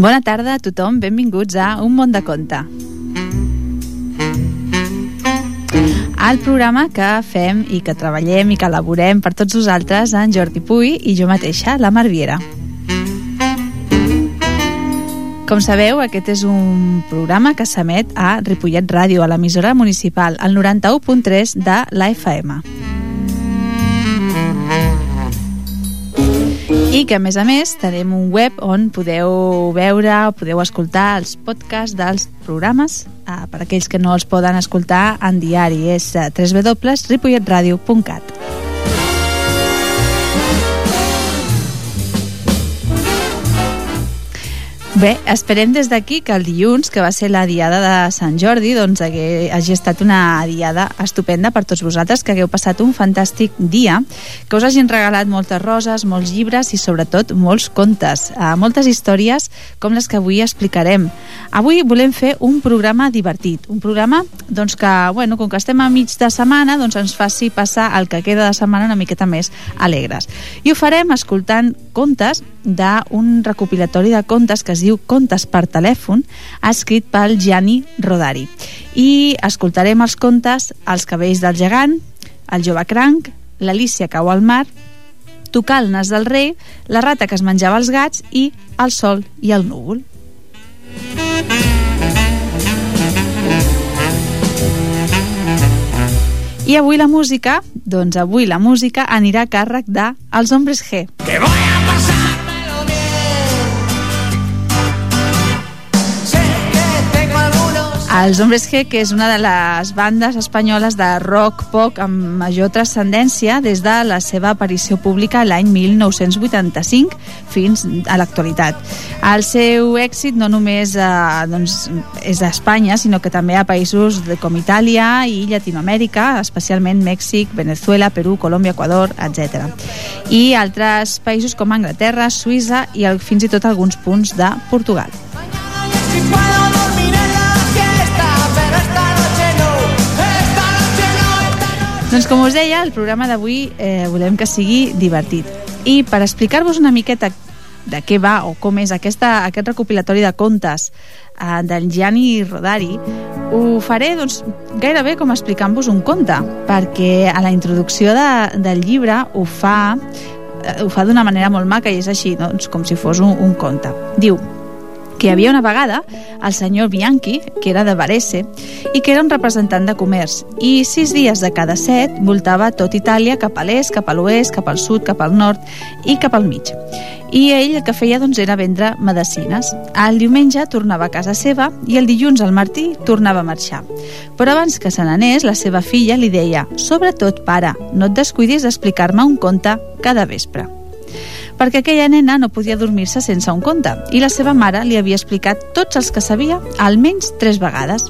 Bona tarda a tothom, benvinguts a Un món de conte. El programa que fem i que treballem i que elaborem per tots vosaltres en Jordi Puy i jo mateixa, la Marviera. Com sabeu, aquest és un programa que s'emet a Ripollet Ràdio, a l'emissora municipal, al 91.3 de la FM. I que a més a més tenim un web on podeu veure o podeu escoltar els podcasts dels programes eh, per aquells que no els poden escoltar en diari. És eh, www.ripolletradio.cat Bé, esperem des d'aquí que el dilluns, que va ser la diada de Sant Jordi, doncs hagi, hagi estat una diada estupenda per tots vosaltres, que hagueu passat un fantàstic dia, que us hagin regalat moltes roses, molts llibres i sobretot molts contes, eh, moltes històries com les que avui explicarem. Avui volem fer un programa divertit, un programa doncs, que, bueno, com que estem a mig de setmana, doncs ens faci passar el que queda de setmana una miqueta més alegres. I ho farem escoltant contes d'un recopilatori de contes que es diu Contes per telèfon, escrit pel Gianni Rodari. I escoltarem els contes Els cabells del gegant, El jove cranc, L'Alícia cau al mar, Tocar el nas del rei, La rata que es menjava els gats i El sol i el núvol. I avui la música, doncs avui la música anirà a càrrec de Els Hombres G. Que voy Els Hombres G, que és una de les bandes espanyoles de rock pop amb major transcendència des de la seva aparició pública l'any 1985 fins a l'actualitat. El seu èxit no només eh, doncs, és a Espanya, sinó que també a països com Itàlia i Llatinoamèrica, especialment Mèxic, Venezuela, Perú, Colòmbia, Equador, etc. I altres països com Anglaterra, Suïssa i el, fins i tot alguns punts de Portugal. Si Doncs com us deia, el programa d'avui eh, volem que sigui divertit. I per explicar-vos una miqueta de què va o com és aquesta, aquest recopilatori de contes eh, del Gianni Rodari, ho faré doncs, gairebé com explicant-vos un conte, perquè a la introducció de, del llibre ho fa eh, ho fa d'una manera molt maca i és així, doncs, com si fos un, un conte. Diu, que hi havia una vegada el senyor Bianchi, que era de Varese, i que era un representant de comerç, i sis dies de cada set voltava tot Itàlia cap a l'est, cap a l'oest, cap al sud, cap al nord i cap al mig. I ell el que feia doncs, era vendre medicines. El diumenge tornava a casa seva i el dilluns al Martí tornava a marxar. Però abans que se n'anés, la seva filla li deia «Sobretot, pare, no et descuidis d'explicar-me un conte cada vespre» perquè aquella nena no podia dormir-se sense un conte i la seva mare li havia explicat tots els que sabia almenys tres vegades.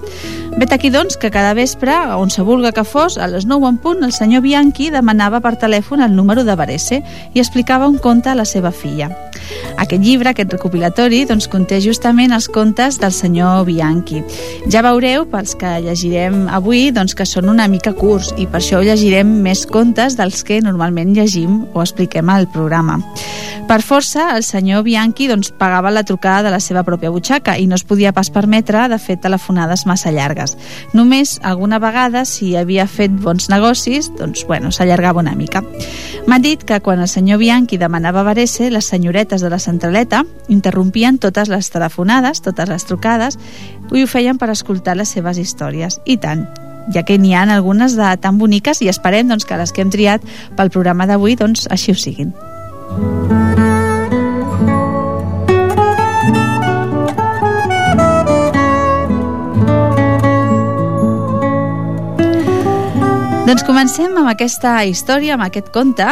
Vet aquí, doncs, que cada vespre, on se vulga que fos, a les 9 en punt, el senyor Bianchi demanava per telèfon el número de Varese i explicava un conte a la seva filla. Aquest llibre, aquest recopilatori, doncs, conté justament els contes del senyor Bianchi. Ja veureu, pels que llegirem avui, doncs, que són una mica curts i per això llegirem més contes dels que normalment llegim o expliquem al programa. Per força, el senyor Bianchi doncs, pagava la trucada de la seva pròpia butxaca i no es podia pas permetre de fer telefonades massa llargues. Només alguna vegada, si havia fet bons negocis, doncs, bueno, s'allargava una mica. M'ha dit que quan el senyor Bianchi demanava Varese, les senyoretes de la centraleta interrompien totes les telefonades, totes les trucades, i ho feien per escoltar les seves històries. I tant, ja que n'hi ha algunes de tan boniques i esperem doncs, que les que hem triat pel programa d'avui doncs, així ho siguin. Doncs comencem amb aquesta història, amb aquest conte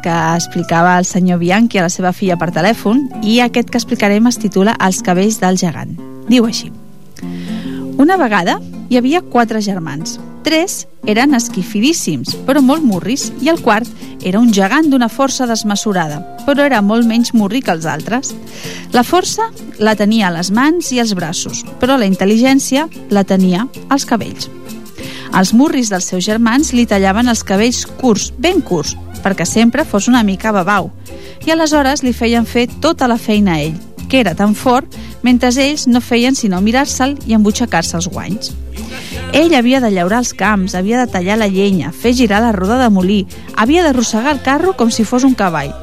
que explicava el senyor Bianchi a la seva filla per telèfon i aquest que explicarem es titula Els cabells del gegant. Diu així. Una vegada hi havia quatre germans. Tres eren esquifidíssims, però molt murris, i el quart era un gegant d'una força desmesurada, però era molt menys murri que els altres. La força la tenia a les mans i als braços, però la intel·ligència la tenia als cabells. Els murris dels seus germans li tallaven els cabells curts, ben curts, perquè sempre fos una mica babau, i aleshores li feien fer tota la feina a ell, que era tan fort mentre ells no feien sinó mirar-se'l i embutxacar-se els guanys. Ell havia de llaurar els camps, havia de tallar la llenya, fer girar la roda de molí, havia d'arrossegar el carro com si fos un cavall.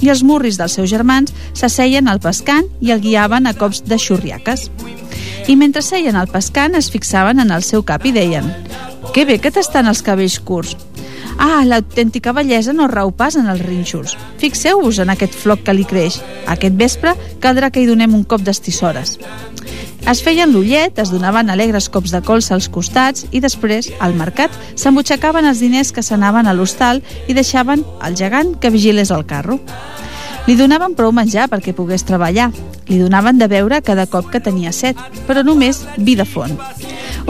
I els murris dels seus germans s'asseien al pescant i el guiaven a cops de xurriaques. I mentre seien al pescant es fixaven en el seu cap i deien «Que bé que t'estan els cabells curts!» Ah, l'autèntica bellesa no rau pas en els rínxols. Fixeu-vos en aquest floc que li creix. Aquest vespre caldrà que hi donem un cop d'estissores. Es feien l'ullet, es donaven alegres cops de colza als costats i després, al mercat, s'embutxacaven els diners que s'anaven a l'hostal i deixaven el gegant que vigilés el carro. Li donaven prou menjar perquè pogués treballar. Li donaven de beure cada cop que tenia set, però només vi de font.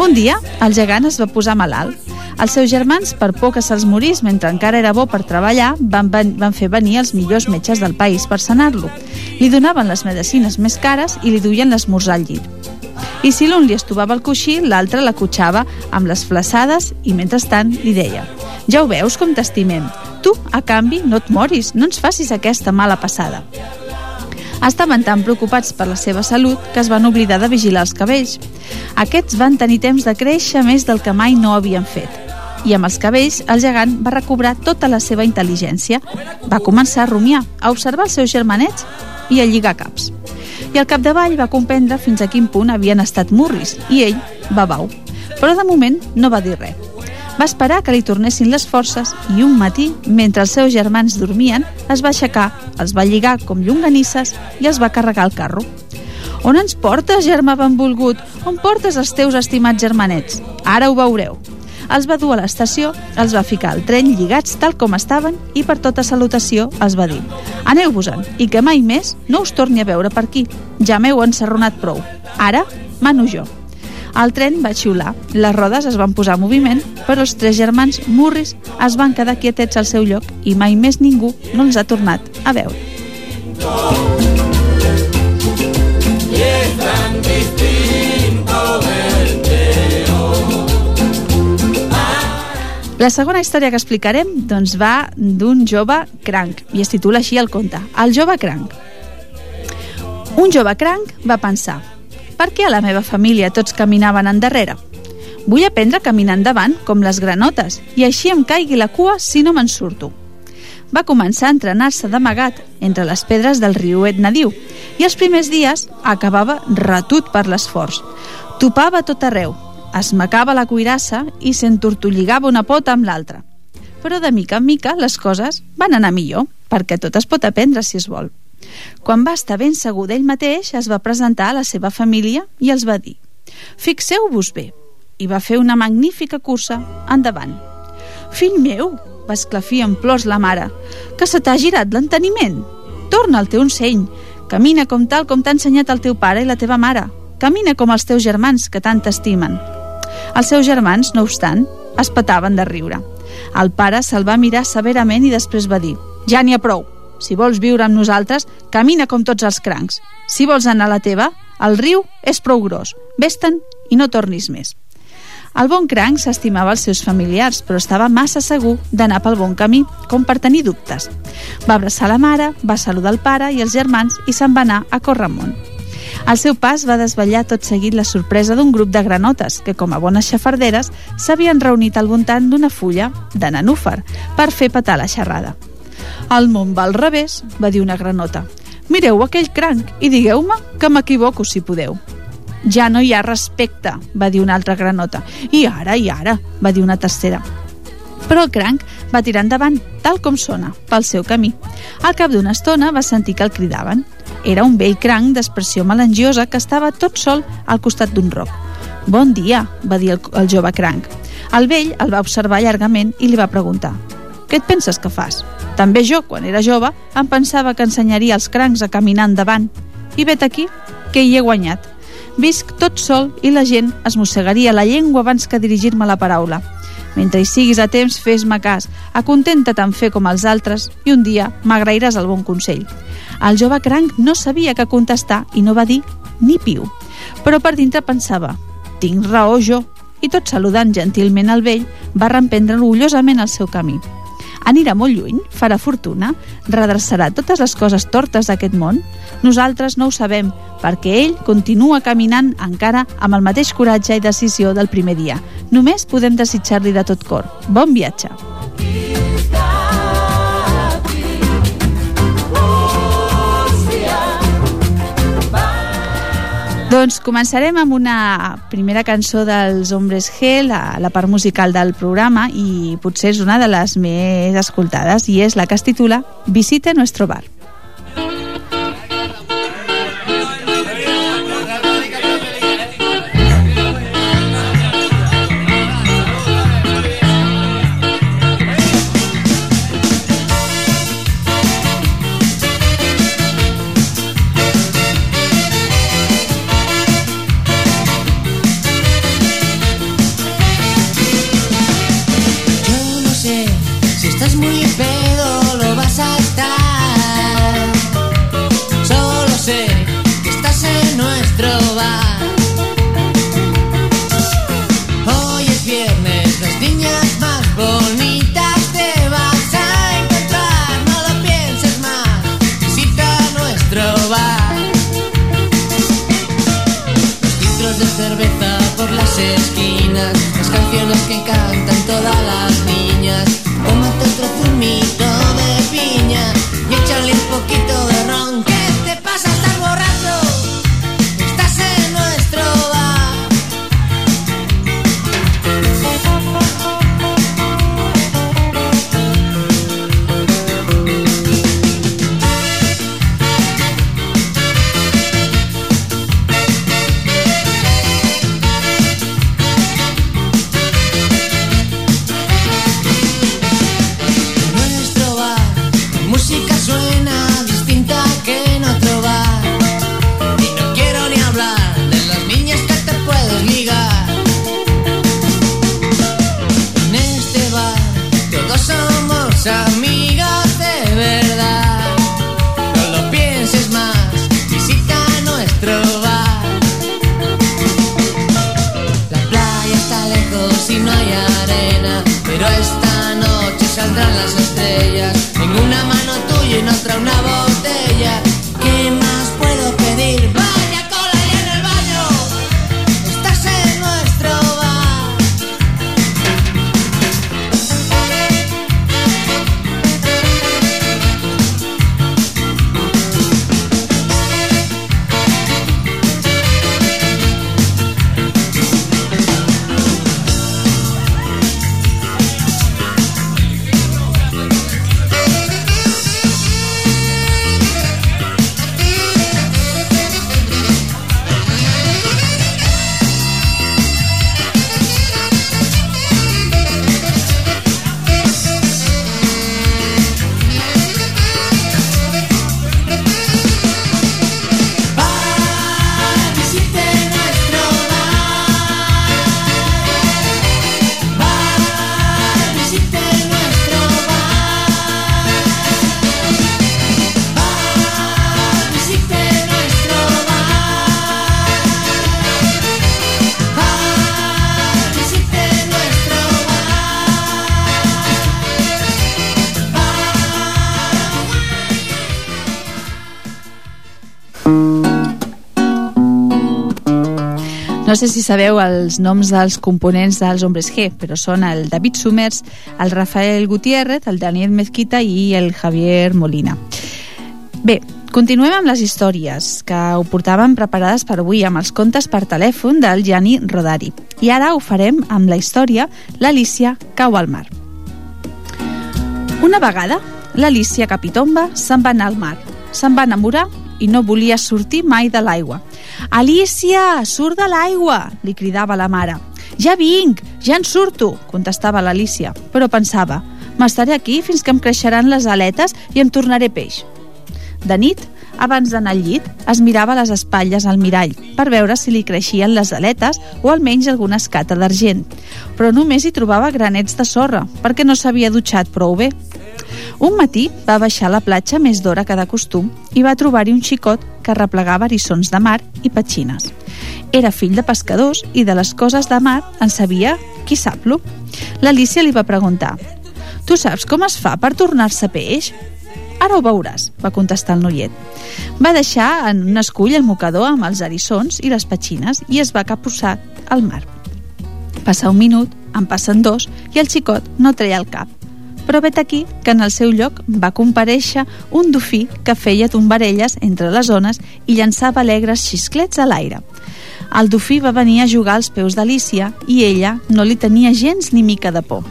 Un dia, el gegant es va posar malalt. Els seus germans, per por que se'ls morís mentre encara era bo per treballar, van, van, van fer venir els millors metges del país per sanar-lo. Li donaven les medicines més cares i li duien l'esmorzar al llit. I si l'un li estovava el coixí, l'altre l'acotxava amb les flaçades i, mentrestant, li deia «Ja ho veus com t'estimem. Tu, a canvi, no et moris, no ens facis aquesta mala passada». Estaven tan preocupats per la seva salut que es van oblidar de vigilar els cabells. Aquests van tenir temps de créixer més del que mai no havien fet. I amb els cabells, el gegant va recobrar tota la seva intel·ligència. Va començar a rumiar, a observar els seus germanets i a lligar caps i al capdavall va comprendre fins a quin punt havien estat murris, i ell va bau. Però de moment no va dir res. Va esperar que li tornessin les forces i un matí, mentre els seus germans dormien, es va aixecar, els va lligar com llonganisses i els va carregar al carro. On ens portes, germà benvolgut? On portes els teus estimats germanets? Ara ho veureu els va dur a l'estació, els va ficar al tren lligats tal com estaven i per tota salutació els va dir «Aneu-vos-en i que mai més no us torni a veure per aquí. Ja m'heu encerronat prou. Ara mano jo». El tren va xiular, les rodes es van posar en moviment, però els tres germans murris es van quedar quietets al seu lloc i mai més ningú no els ha tornat a veure. La segona història que explicarem doncs, va d'un jove cranc i es titula així el conte, El jove cranc. Un jove cranc va pensar per què a la meva família tots caminaven endarrere? Vull aprendre a caminar endavant com les granotes i així em caigui la cua si no me'n surto. Va començar a entrenar-se d'amagat entre les pedres del riuet nadiu i els primers dies acabava retut per l'esforç. Topava tot arreu, es macava la cuirassa i s'entortolligava una pota amb l'altra. Però de mica en mica les coses van anar millor, perquè tot es pot aprendre si es vol. Quan va estar ben segur d'ell mateix, es va presentar a la seva família i els va dir «Fixeu-vos bé!» i va fer una magnífica cursa endavant. «Fill meu!» va esclafir en plors la mare «que se t'ha girat l'enteniment! Torna al teu enseny! Camina com tal com t'ha ensenyat el teu pare i la teva mare! Camina com els teus germans que tant t'estimen!» Els seus germans, no obstant, es petaven de riure. El pare se'l va mirar severament i després va dir «Ja n'hi ha prou. Si vols viure amb nosaltres, camina com tots els crancs. Si vols anar a la teva, el riu és prou gros. Vés-te'n i no tornis més». El bon cranc s'estimava els seus familiars, però estava massa segur d'anar pel bon camí, com per tenir dubtes. Va abraçar la mare, va saludar el pare i els germans i se'n va anar a Corramont. El seu pas va desvetllar tot seguit la sorpresa d'un grup de granotes que, com a bones xafarderes, s'havien reunit al voltant d'una fulla de nanúfar per fer petar la xerrada. El món va al revés, va dir una granota. Mireu aquell cranc i digueu-me que m'equivoco si podeu. Ja no hi ha respecte, va dir una altra granota. I ara, i ara, va dir una tercera. Però el cranc va tirar endavant, tal com sona, pel seu camí. Al cap d'una estona va sentir que el cridaven. Era un vell cranc d'expressió melangiosa que estava tot sol al costat d'un roc. «Bon dia», va dir el, el jove cranc. El vell el va observar llargament i li va preguntar «Què et penses que fas?» També jo, quan era jove, em pensava que ensenyaria els crancs a caminar endavant. I vet aquí, que hi he guanyat. Visc tot sol i la gent es mossegaria la llengua abans que dirigir-me la paraula. Mentre hi siguis a temps, fes-me cas, acontenta't en fer com els altres i un dia m'agrairàs el bon consell. El jove cranc no sabia què contestar i no va dir ni piu. Però per dintre pensava, tinc raó jo, i tot saludant gentilment el vell, va reemprendre orgullosament el seu camí. Anirà molt lluny, farà fortuna, redreçarà totes les coses tortes d'aquest món? Nosaltres no ho sabem, perquè ell continua caminant encara amb el mateix coratge i decisió del primer dia. Només podem desitjar-li de tot cor. Bon viatge! Doncs començarem amb una primera cançó dels Hombres G, la, la part musical del programa, i potser és una de les més escoltades, i és la que es titula Visite nuestro bar. No sé si sabeu els noms dels components dels Hombres G, però són el David Summers, el Rafael Gutiérrez, el Daniel Mezquita i el Javier Molina. Bé, continuem amb les històries que ho portàvem preparades per avui amb els contes per telèfon del Gianni Rodari. I ara ho farem amb la història L'Alicia cau al mar. Una vegada, l'Alicia Capitomba se'n va anar al mar. Se'n va enamorar i no volia sortir mai de l'aigua. Alicia, surt de l'aigua! li cridava la mare. Ja vinc, ja en surto, contestava l'Alicia, però pensava, m'estaré aquí fins que em creixeran les aletes i em tornaré peix. De nit, abans d'anar al llit, es mirava les espatlles al mirall per veure si li creixien les aletes o almenys alguna escata d'argent, però només hi trobava granets de sorra perquè no s'havia dutxat prou bé. Un matí va baixar a la platja més d'hora que de costum i va trobar-hi un xicot que replegava erissons de mar i petxines. Era fill de pescadors i de les coses de mar en sabia qui sap-lo. L'Alicia li va preguntar Tu saps com es fa per tornar-se peix? Ara ho veuràs, va contestar el noiet. Va deixar en un escull el mocador amb els erissons i les petxines i es va capbussar al mar. Passa un minut, en passen dos i el xicot no treia el cap. Però vet aquí que en el seu lloc va compareixer un dofí que feia tombarelles entre les ones i llançava alegres xisclets a l'aire. El dofí va venir a jugar als peus d'Alícia i ella no li tenia gens ni mica de por.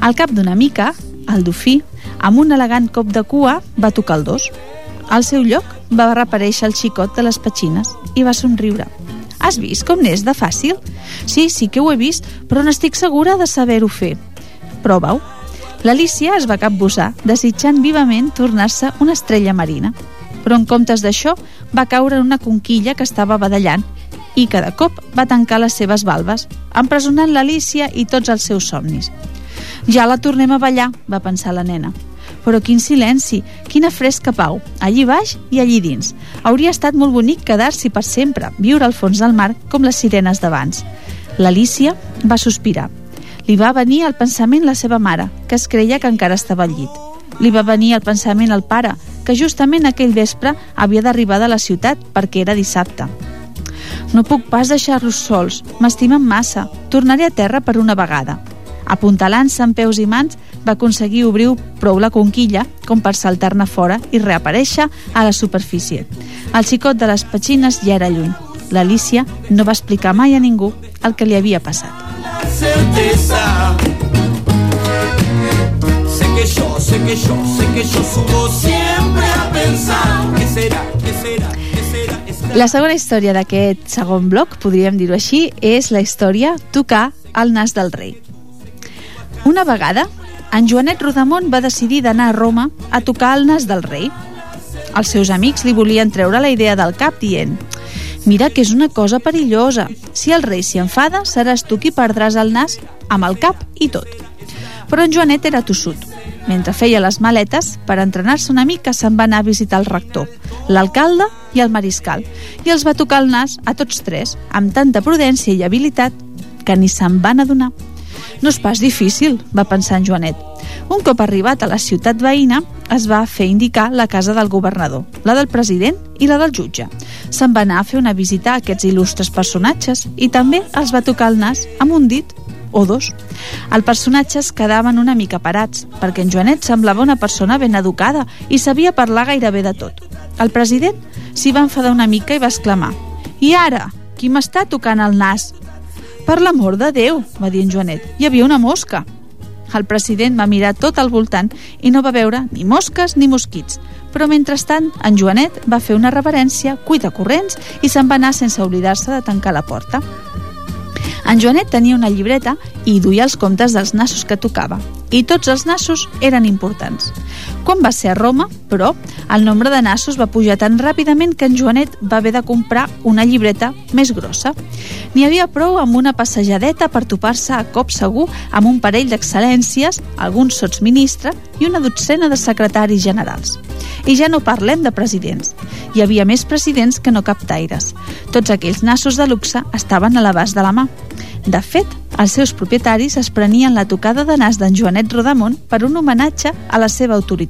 Al cap d'una mica, el dofí, amb un elegant cop de cua, va tocar el dos. Al seu lloc va reaparèixer el xicot de les petxines i va somriure. Has vist com n'és de fàcil? Sí, sí que ho he vist, però no estic segura de saber-ho fer. Prova-ho. L'Alícia es va capbussar, desitjant vivament tornar-se una estrella marina. Però en comptes d'això, va caure en una conquilla que estava badallant i cada cop va tancar les seves valves, empresonant l'Alícia i tots els seus somnis. Ja la tornem a ballar, va pensar la nena. Però quin silenci, quina fresca pau, allí baix i allí dins. Hauria estat molt bonic quedar-s'hi per sempre, viure al fons del mar com les sirenes d'abans. L'Alícia va sospirar. Li va venir al pensament la seva mare, que es creia que encara estava al llit. Li va venir al pensament el pare, que justament aquell vespre havia d'arribar de la ciutat perquè era dissabte. No puc pas deixar-los sols, m'estimen massa, tornaré a terra per una vegada. Apuntalant-se amb peus i mans, va aconseguir obrir prou la conquilla com per saltar-ne fora i reaparèixer a la superfície. El xicot de les petxines ja era lluny. L'Alícia no va explicar mai a ningú el que li havia passat. Certeza Sé que yo, sé que yo, sé que yo subo siempre a pensar ¿Qué será, qué será? La segona història d'aquest segon bloc, podríem dir-ho així, és la història Tocar al nas del rei. Una vegada, en Joanet Rodamont va decidir d'anar a Roma a tocar el nas del rei. Els seus amics li volien treure la idea del cap dient Mira que és una cosa perillosa. Si el rei s'hi enfada, seràs tu qui perdràs el nas amb el cap i tot. Però en Joanet era tossut. Mentre feia les maletes, per entrenar-se una mica se'n va anar a visitar el rector, l'alcalde i el mariscal, i els va tocar el nas a tots tres, amb tanta prudència i habilitat que ni se'n van adonar. No és pas difícil, va pensar en Joanet. Un cop arribat a la ciutat veïna, es va fer indicar la casa del governador, la del president i la del jutge. Se'n va anar a fer una visita a aquests il·lustres personatges i també els va tocar el nas amb un dit o dos. Els personatges quedaven una mica parats, perquè en Joanet semblava una persona ben educada i sabia parlar gairebé de tot. El president s'hi va enfadar una mica i va exclamar «I ara? Qui m'està tocant el nas? Per l'amor de Déu, va dir en Joanet, hi havia una mosca. El president va mirar tot al voltant i no va veure ni mosques ni mosquits. Però mentrestant, en Joanet va fer una reverència, cuita corrents i se'n va anar sense oblidar-se de tancar la porta. En Joanet tenia una llibreta i duia els comptes dels nassos que tocava i tots els nassos eren importants. Quan va ser a Roma, però, el nombre de nassos va pujar tan ràpidament que en Joanet va haver de comprar una llibreta més grossa. N'hi havia prou amb una passejadeta per topar-se a cop segur amb un parell d'excel·lències, alguns sotsministre i una dotzena de secretaris generals. I ja no parlem de presidents. Hi havia més presidents que no captaires. Tots aquells nassos de luxe estaven a l'abast de la mà. De fet, els seus propietaris es prenien la tocada de nas d'en Joanet Rodamont per un homenatge a la seva autoritat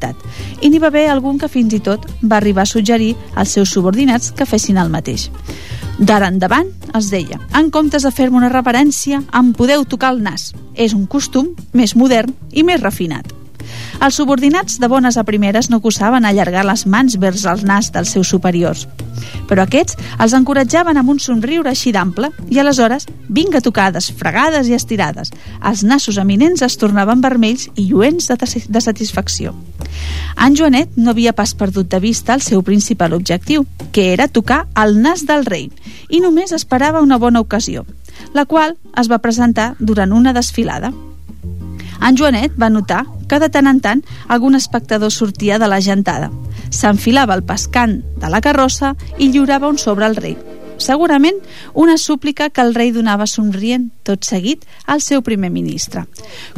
i n'hi va haver algun que fins i tot va arribar a suggerir als seus subordinats que fessin el mateix. D'ara endavant, els deia, en comptes de fer-me una reverència, em podeu tocar el nas. És un costum més modern i més refinat. Els subordinats de bones a primeres no gosaven allargar les mans vers el nas dels seus superiors. Però aquests els encoratjaven amb un somriure així d'ample i aleshores vinga tocades, fregades i estirades. Els nassos eminents es tornaven vermells i lluents de, de satisfacció. En Joanet no havia pas perdut de vista el seu principal objectiu, que era tocar el nas del rei, i només esperava una bona ocasió, la qual es va presentar durant una desfilada. En Joanet va notar que de tant en tant algun espectador sortia de la gentada. S'enfilava el pescant de la carrossa i lliurava un sobre al rei. Segurament una súplica que el rei donava somrient, tot seguit, al seu primer ministre.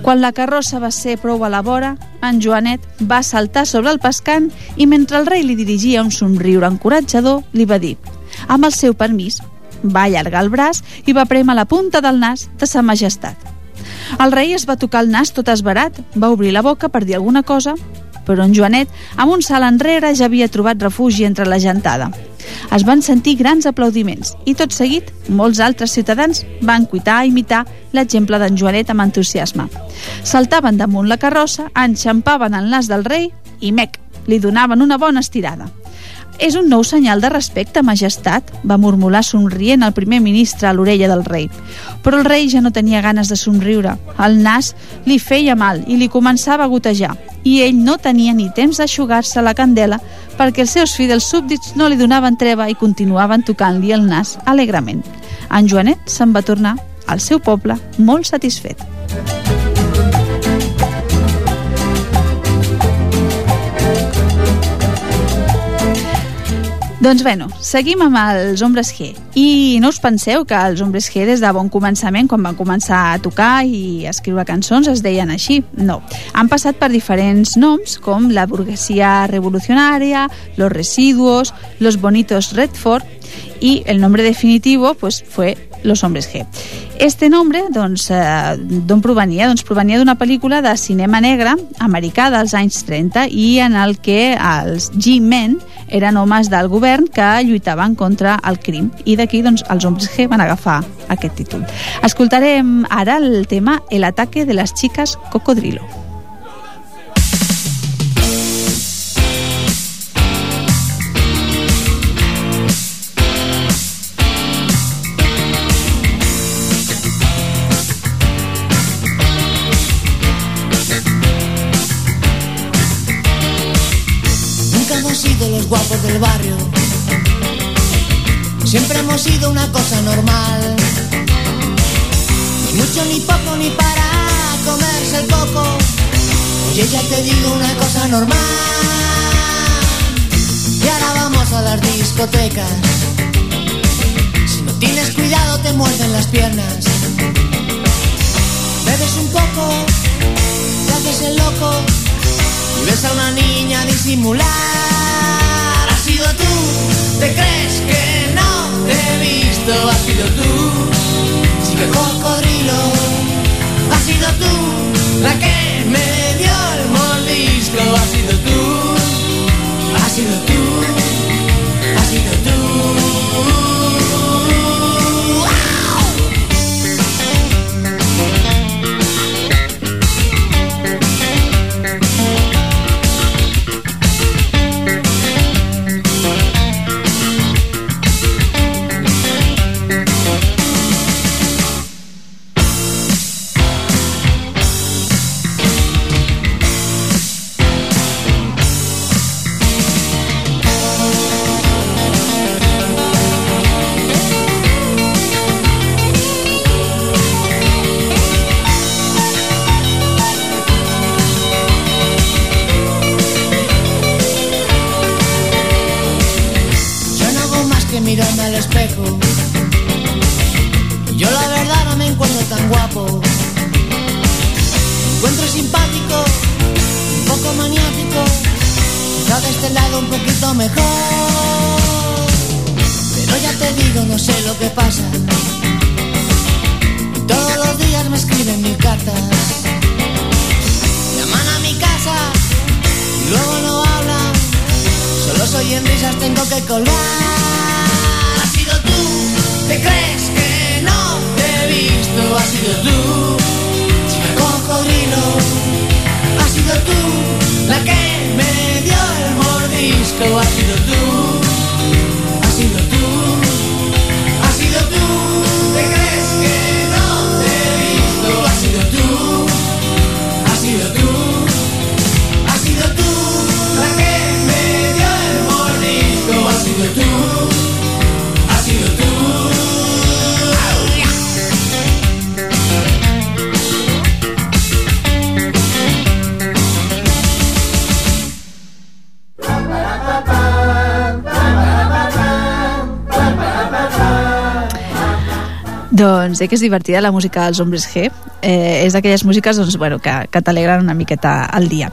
Quan la carrossa va ser prou a la vora, en Joanet va saltar sobre el pescant i mentre el rei li dirigia un somriure encoratjador, li va dir amb el seu permís, va allargar el braç i va prémer la punta del nas de sa majestat. El rei es va tocar el nas tot esbarat, va obrir la boca per dir alguna cosa, però en Joanet, amb un salt enrere, ja havia trobat refugi entre la gentada. Es van sentir grans aplaudiments i tot seguit molts altres ciutadans van cuitar a imitar l'exemple d'en Joanet amb entusiasme. Saltaven damunt la carrossa, enxampaven el nas del rei i mec, li donaven una bona estirada. És un nou senyal de respecte, majestat, va murmurar somrient el primer ministre a l'orella del rei. Però el rei ja no tenia ganes de somriure. El nas li feia mal i li començava a gotejar i ell no tenia ni temps d'aixugar-se la candela perquè els seus fidels súbdits no li donaven treva i continuaven tocant-li el nas alegrement. En Joanet se'n va tornar al seu poble molt satisfet. Doncs bueno, seguim amb els Hombres G. I no us penseu que els Hombres G des de bon començament, quan van començar a tocar i a escriure cançons, es deien així. No. Han passat per diferents noms, com la burguesia revolucionària, los residuos, los bonitos Redford, y el nombre definitivo pues fue Los Hombres G. Este nombre, doncs, eh, d'on provenia? Doncs provenia d'una pel·lícula de cinema negre americà dels anys 30 i en el que els G-Men eren homes del govern que lluitaven contra el crim i d'aquí doncs, els homes G van agafar aquest títol. Escoltarem ara el tema El ataque de las chicas cocodrilo. Guapos del barrio. Siempre hemos sido una cosa normal. Ni mucho, ni poco, ni para comerse el coco. Oye, ya te digo una cosa normal. Y ahora vamos a las discotecas. Si no tienes cuidado, te muerden las piernas. Bebes un poco, te haces el loco y ves a una niña disimular sido tú, te crees que no te he visto, ha sido tú, chica cocodrilo, ha sido tú, la que me dio el molisco, ha sido tú, ha sido tú, ha sido tú. Doncs sé que és divertida la música dels Hombres G. Eh, és d'aquelles músiques doncs, bueno, que, que t'alegren una miqueta al dia.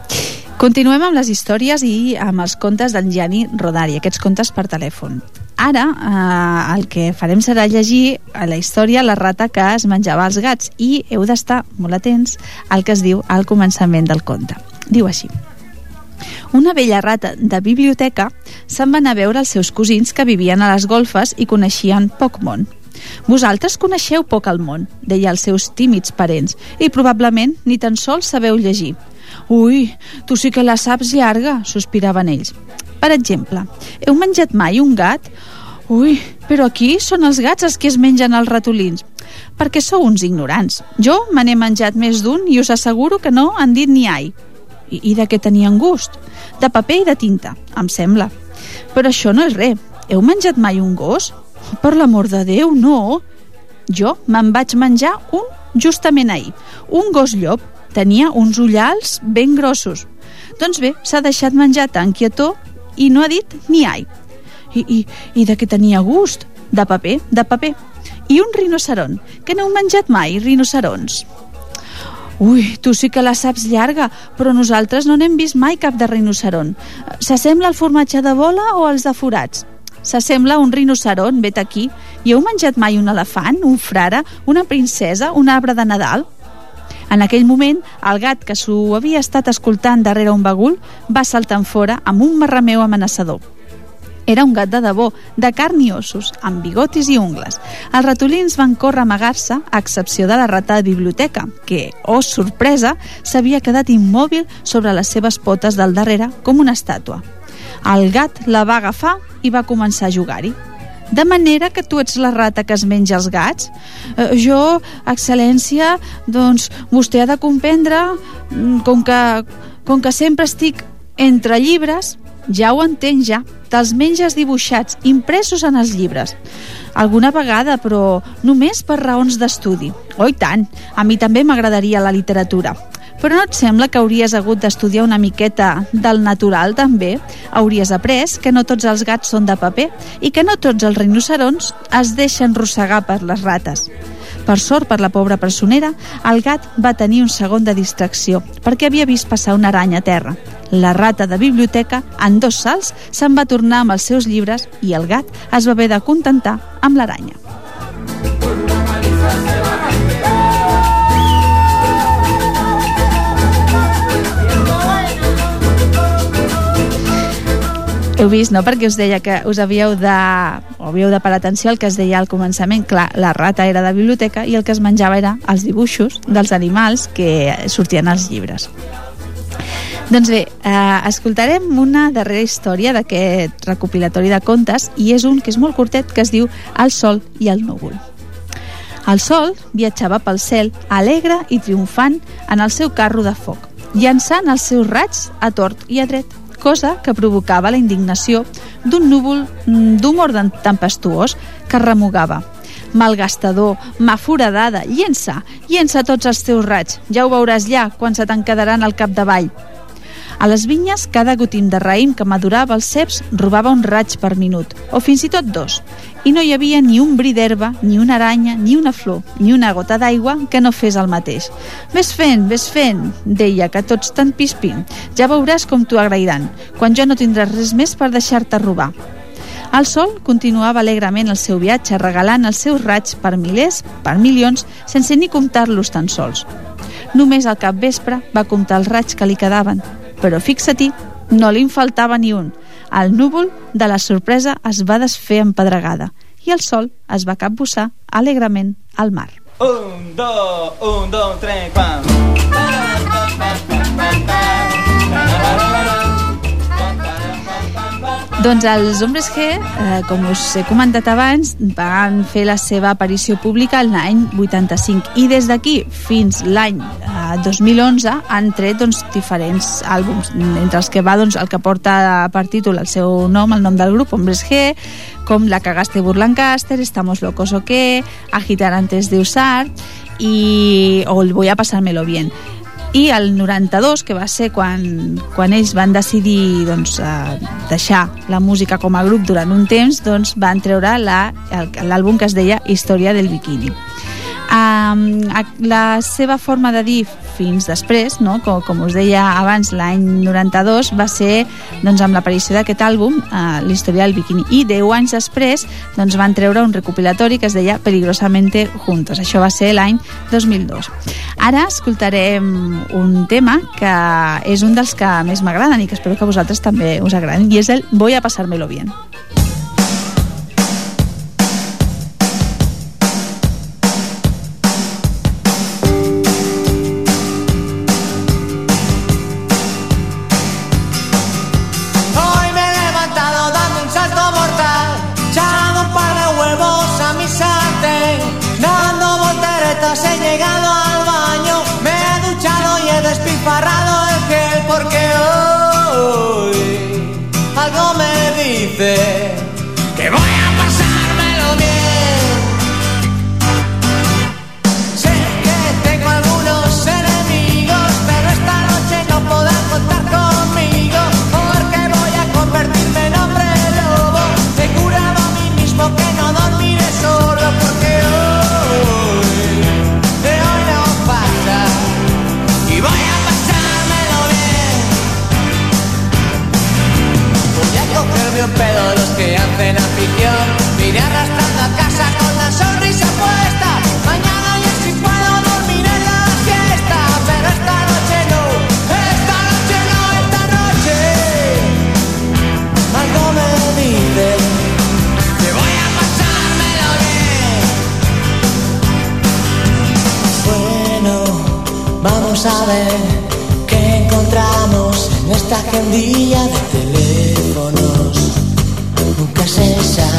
Continuem amb les històries i amb els contes d'en Gianni Rodari, aquests contes per telèfon. ara eh, el que farem serà llegir a la història la rata que es menjava els gats i heu d'estar molt atents al que es diu al començament del conte. Diu així. Una vella rata de biblioteca se'n va anar a veure els seus cosins que vivien a les golfes i coneixien poc món. Vosaltres coneixeu poc el món, deia als seus tímids parents, i probablement ni tan sols sabeu llegir. Ui, tu sí que la saps llarga, sospiraven ells. Per exemple, heu menjat mai un gat? Ui, però aquí són els gats els que es mengen els ratolins. Perquè sou uns ignorants. Jo me n'he menjat més d'un i us asseguro que no han dit ni ai. I, I de què tenien gust? De paper i de tinta, em sembla. Però això no és res. Heu menjat mai un gos? Per l'amor de Déu, no. Jo me'n vaig menjar un justament ahir. Un gos llop. Tenia uns ullals ben grossos. Doncs bé, s'ha deixat menjar tan quietó i no ha dit ni ai. I, i, i de què tenia gust? De paper, de paper. I un rinoceron, que no heu menjat mai, rinocerons. Ui, tu sí que la saps llarga, però nosaltres no n'hem vist mai cap de rinoceron. S'assembla al formatge de bola o als de forats? S'assembla a un rinoceron, vet aquí. I heu menjat mai un elefant, un frare, una princesa, un arbre de Nadal? En aquell moment, el gat que s'ho havia estat escoltant darrere un bagul va saltar fora amb un marrameu amenaçador. Era un gat de debò, de carn i ossos, amb bigotis i ungles. Els ratolins van córrer a amagar-se, a excepció de la rata de biblioteca, que, oh sorpresa, s'havia quedat immòbil sobre les seves potes del darrere com una estàtua. El gat la va agafar i va començar a jugar-hi. De manera que tu ets la rata que es menja els gats? Eh, jo, excel·lència, doncs vostè ha de comprendre, mm, com que, com que sempre estic entre llibres, ja ho entenc ja, te'ls menges dibuixats, impressos en els llibres. Alguna vegada, però només per raons d'estudi. Oh, tant, a mi també m'agradaria la literatura. Però no et sembla que hauries hagut d'estudiar una miqueta del natural, també? Hauries après que no tots els gats són de paper i que no tots els rinocerons es deixen rossegar per les rates. Per sort per la pobra personera, el gat va tenir un segon de distracció, perquè havia vist passar una aranya a terra. La rata de biblioteca, en dos salts, se'n va tornar amb els seus llibres i el gat es va haver de contentar amb l'aranya. Heu vist, no?, perquè us deia que us havíeu de, o havíeu de parar atenció al que es deia al començament. Clar, la rata era de biblioteca i el que es menjava era els dibuixos dels animals que sortien als llibres. Doncs bé, eh, escoltarem una darrera història d'aquest recopilatori de contes i és un que és molt curtet que es diu El sol i el núvol. El sol viatjava pel cel alegre i triomfant en el seu carro de foc, llançant els seus raigs a tort i a dret cosa que provocava la indignació d'un núvol mm, d'humor tempestuós que remugava. Malgastador, mà foradada, llença, llença tots els teus raigs, ja ho veuràs ja quan se te'n quedaran al capdavall. A les vinyes, cada gotim de raïm que madurava els ceps robava un raig per minut, o fins i tot dos, i no hi havia ni un bri d'herba, ni una aranya, ni una flor, ni una gota d'aigua que no fes el mateix. Ves fent, ves fent, deia, que tots tan pispin. Ja veuràs com t'ho agrairan, quan jo no tindràs res més per deixar-te robar. El sol continuava alegrement el seu viatge, regalant els seus raigs per milers, per milions, sense ni comptar-los tan sols. Només al cap vespre va comptar els raigs que li quedaven, però fixa-t'hi, no li en faltava ni un. El núvol de la sorpresa es va desfer en pedregada i el sol es va capbussar alegrement al mar. Un, dos, un, dos, tres, pam. Doncs els Hombres G, eh, com us he comentat abans, van fer la seva aparició pública l'any 85 i des d'aquí fins l'any eh, 2011 han tret doncs, diferents àlbums, entre els que va doncs, el que porta per títol el seu nom, el nom del grup, Hombres G, com La cagaste Burlancaster, Estamos locos o qué, Agitar antes de usar i o el Voy a pasármelo bien i el 92, que va ser quan, quan ells van decidir doncs, eh, deixar la música com a grup durant un temps, doncs van treure l'àlbum que es deia Història del Bikini. Um, la seva forma de dir fins després, no? com, com us deia abans, l'any 92 va ser doncs, amb l'aparició d'aquest àlbum, eh, l'història del bikini, i 10 anys després doncs, van treure un recopilatori que es deia Peligrosamente Juntos. Això va ser l'any 2002. Ara escoltarem un tema que és un dels que més m'agraden i que espero que a vosaltres també us agradin, i és el Voy a pasármelo bien. Cogerme un pedo los que hacen afición. Vine arrastrando a casa con la sonrisa puesta. Mañana ya si puedo dormir en la siesta. Pero esta noche no, esta noche no, esta noche. Algo me dice que voy a pasármelo bien. Bueno, vamos a ver qué encontramos en esta agendilla de teléfonos princesa.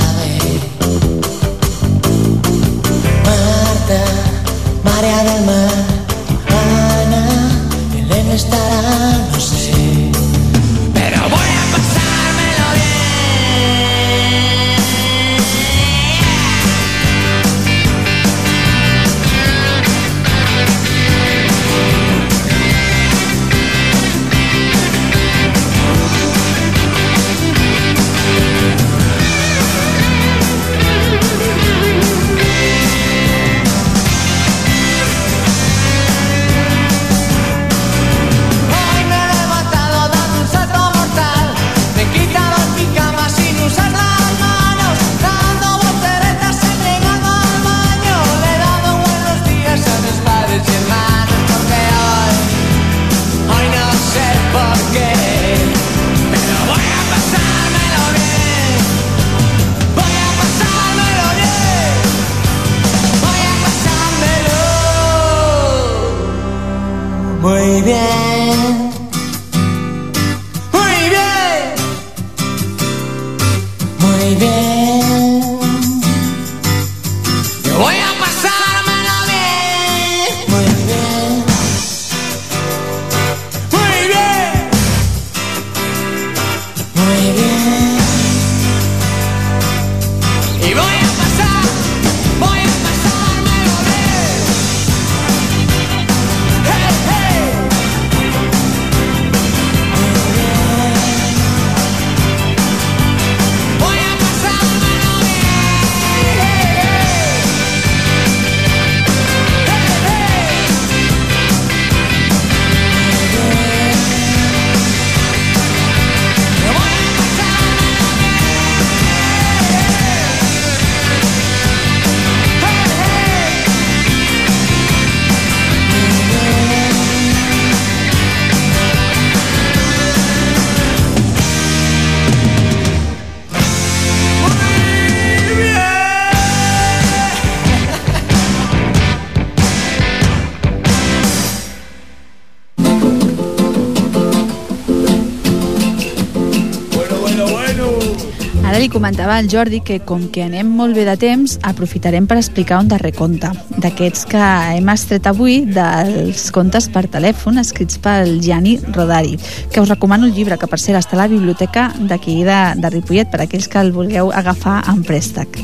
Li comentava al Jordi que com que anem molt bé de temps, aprofitarem per explicar un darrer conte, d'aquests que hem estret avui dels contes per telèfon escrits pel Gianni Rodari, que us recomano el llibre, que per cert està a la biblioteca d'aquí de, de Ripollet, per aquells que el vulgueu agafar en préstec.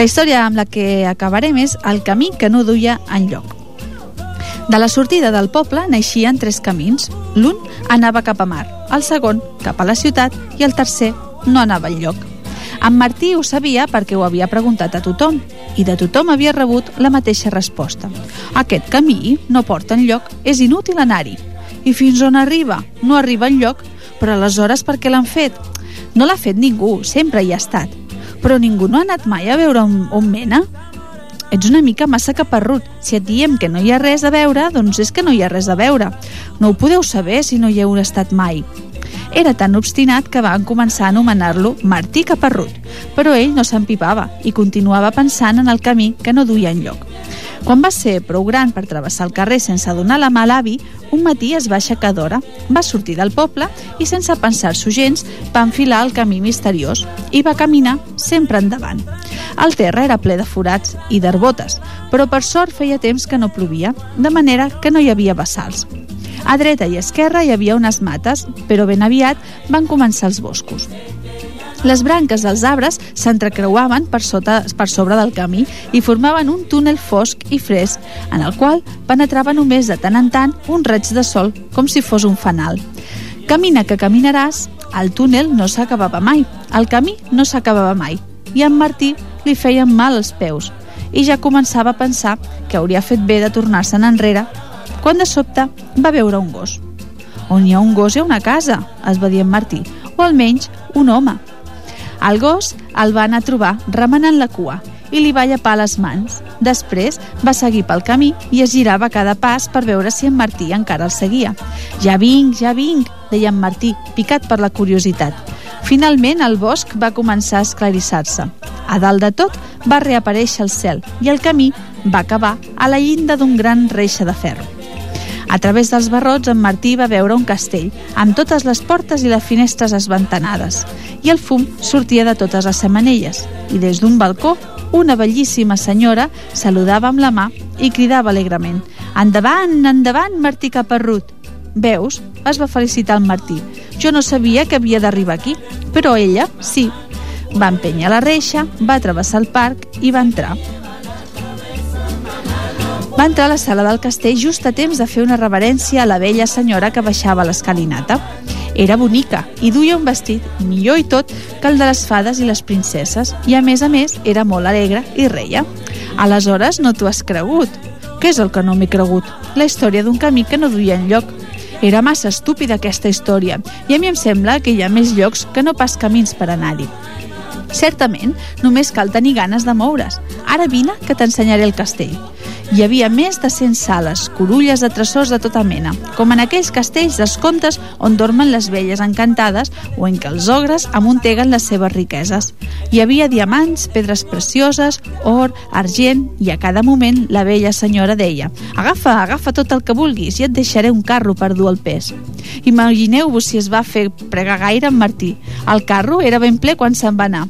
La història amb la que acabarem és El camí que no duia enlloc. De la sortida del poble naixien tres camins. L'un anava cap a mar, el segon cap a la ciutat i el tercer no anava enlloc. En Martí ho sabia perquè ho havia preguntat a tothom i de tothom havia rebut la mateixa resposta. Aquest camí no porta enlloc, és inútil anar-hi. I fins on arriba? No arriba enlloc, però aleshores per què l'han fet? No l'ha fet ningú, sempre hi ha estat. Però ningú no ha anat mai a veure on, on mena? Ets una mica massa caparrut. Si et diem que no hi ha res a veure, doncs és que no hi ha res a veure. No ho podeu saber si no hi heu estat mai. Era tan obstinat que van començar a anomenar-lo Martí Caparrut, però ell no s'empipava i continuava pensant en el camí que no duia enlloc. Quan va ser prou gran per travessar el carrer sense donar la mà a l'avi, un matí es va aixecar d'hora, va sortir del poble i sense pensar-s'ho gens va enfilar el camí misteriós i va caminar sempre endavant. El terra era ple de forats i d'herbotes, però per sort feia temps que no plovia, de manera que no hi havia bassals. A dreta i esquerra hi havia unes mates, però ben aviat van començar els boscos. Les branques dels arbres s'entrecreuaven per, sota, per sobre del camí i formaven un túnel fosc i fresc, en el qual penetrava només de tant en tant un raig de sol, com si fos un fanal. Camina que caminaràs, el túnel no s'acabava mai, el camí no s'acabava mai, i en Martí li feien mal els peus, i ja començava a pensar que hauria fet bé de tornar-se'n enrere, quan de sobte va veure un gos. On hi ha un gos hi ha una casa, es va dir en Martí, o almenys un home, el gos el va anar a trobar remenant la cua i li va llepar les mans. Després va seguir pel camí i es girava cada pas per veure si en Martí encara el seguia. Ja vinc, ja vinc, deia en Martí, picat per la curiositat. Finalment el bosc va començar a esclarissar-se. A dalt de tot va reaparèixer el cel i el camí va acabar a la llinda d'un gran reixa de ferro. A través dels barrots, en Martí va veure un castell, amb totes les portes i les finestres esventanades, i el fum sortia de totes les semanelles, i des d'un balcó, una bellíssima senyora saludava amb la mà i cridava alegrement «Endavant, endavant, Martí Caparrut!» «Veus?», es va felicitar el Martí. «Jo no sabia que havia d'arribar aquí, però ella, sí». Va empènyer la reixa, va travessar el parc i va entrar. Va entrar a la sala del castell just a temps de fer una reverència a la vella senyora que baixava l'escalinata. Era bonica i duia un vestit millor i tot que el de les fades i les princeses i a més a més era molt alegre i reia. Aleshores no t'ho has cregut. Què és el que no m'he cregut? La història d'un camí que no duia enlloc. Era massa estúpida aquesta història i a mi em sembla que hi ha més llocs que no pas camins per anar-hi. Certament, només cal tenir ganes de moure's. Ara vine que t'ensenyaré el castell. Hi havia més de 100 sales, corulles de tresors de tota mena, com en aquells castells d'escontes on dormen les velles encantades o en què els ogres amunteguen les seves riqueses. Hi havia diamants, pedres precioses, or, argent, i a cada moment la vella senyora deia «Agafa, agafa tot el que vulguis i et deixaré un carro per dur el pes». Imagineu-vos si es va fer pregar gaire en Martí. El carro era ben ple quan se'n va anar.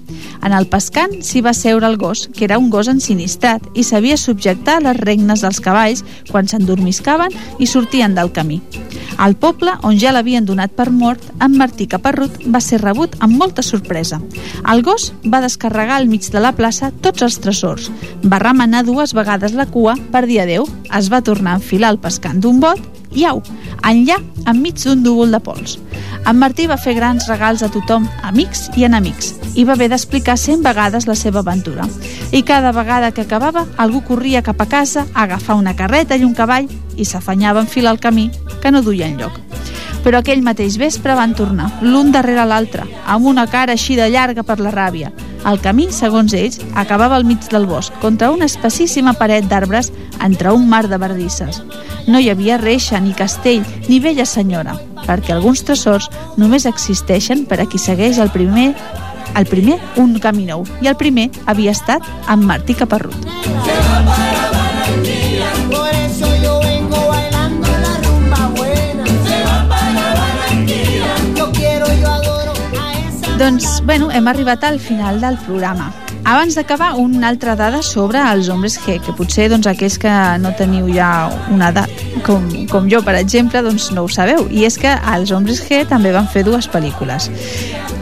En el pescant s'hi va seure el gos, que era un gos ensinistrat, i sabia subjectar les regnes dels cavalls quan s'endormiscaven i sortien del camí. Al poble, on ja l'havien donat per mort, en Martí Caparrut va ser rebut amb molta sorpresa. El gos va descarregar al mig de la plaça tots els tresors, va remenar dues vegades la cua per dir adeu, es va tornar a enfilar el pescant d'un bot i au, enllà, enmig d'un núvol de pols. En Martí va fer grans regals a tothom, amics i enemics, i va haver d'explicar cent vegades la seva aventura. I cada vegada que acabava, algú corria cap a casa a agafar una carreta i un cavall i s'afanyava a enfilar el camí, que no duia enlloc. Però aquell mateix vespre van tornar, l'un darrere l'altre, amb una cara així de llarga per la ràbia. El camí, segons ells, acabava al mig del bosc, contra una espessíssima paret d'arbres entre un mar de verdisses. No hi havia reixa, ni castell, ni vella senyora, perquè alguns tresors només existeixen per a qui segueix el primer el primer un camí nou i el primer havia estat amb Martí Caparrut. Doncs, bueno, hem arribat al final del programa. Abans d'acabar, una altra dada sobre els homes G, que potser doncs, aquells que no teniu ja una edat, com, com jo, per exemple, doncs no ho sabeu. I és que els homes G també van fer dues pel·lícules.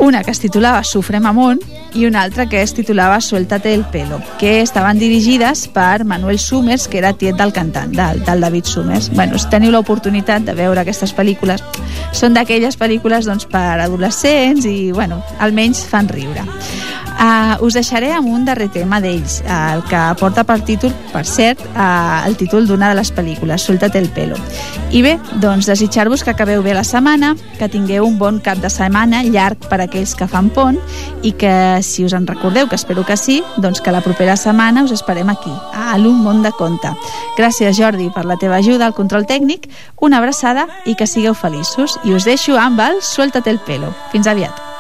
Una que es titulava Sufrem Amont i una altra que es titulava Suéltate el pelo, que estaven dirigides per Manuel Summers, que era tiet del cantant, del, del David Summers. Bueno, si teniu l'oportunitat de veure aquestes pel·lícules, són d'aquelles pel·lícules doncs, per adolescents i, bueno, almenys fan riure. Uh, us deixaré amb un darrer tema d'ells, uh, el que porta per títol, per cert, uh, el títol d'una de les pel·lícules, Suelta't el pelo. I bé, doncs desitjar-vos que acabeu bé la setmana, que tingueu un bon cap de setmana llarg per a aquells que fan pont i que, si us en recordeu, que espero que sí, doncs que la propera setmana us esperem aquí, a l'Un Món de Conte. Gràcies, Jordi, per la teva ajuda al control tècnic, una abraçada i que sigueu feliços. I us deixo amb el Suelta't el pelo. Fins aviat.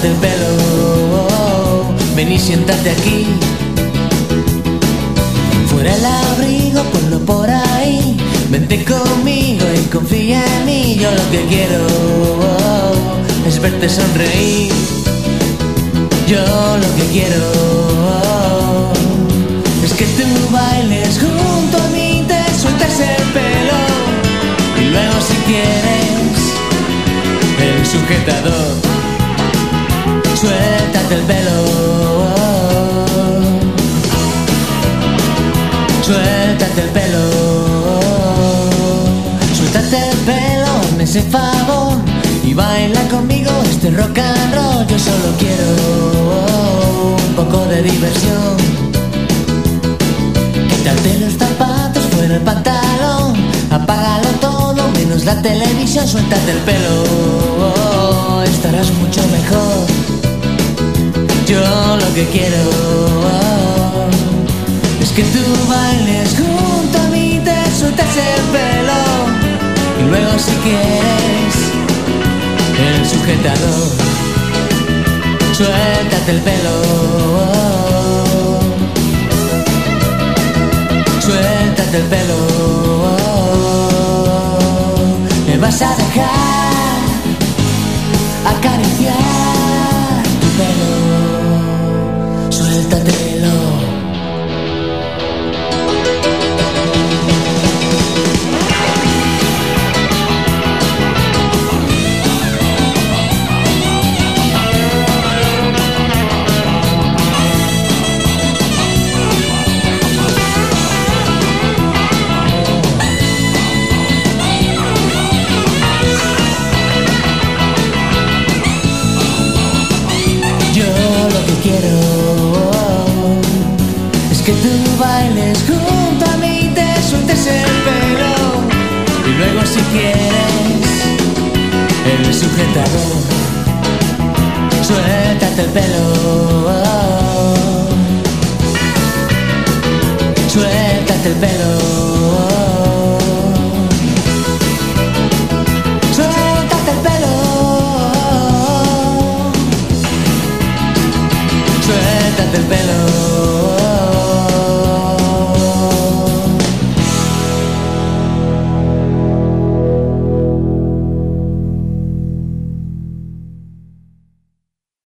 Suéltate el pelo, ven y siéntate aquí. Fuera el abrigo, ponlo por ahí. Vente conmigo y confía en mí. Yo lo que quiero es verte sonreír. Yo lo que quiero es que tú bailes junto a mí, te sueltes el pelo y luego si quieres el sujetador suéltate el pelo. Suéltate el pelo. Suéltate el pelo, me ese favor y baila conmigo este rock and roll. Yo solo quiero un poco de diversión. Quítate los zapatos fuera el pantalón, apágalo todo menos la televisión, suéltate el pelo, estarás mucho mejor. Yo lo que quiero es que tú bailes junto a mí, te sueltas el pelo y luego si quieres el sujetador, suéltate el pelo. Suéltate el pelo,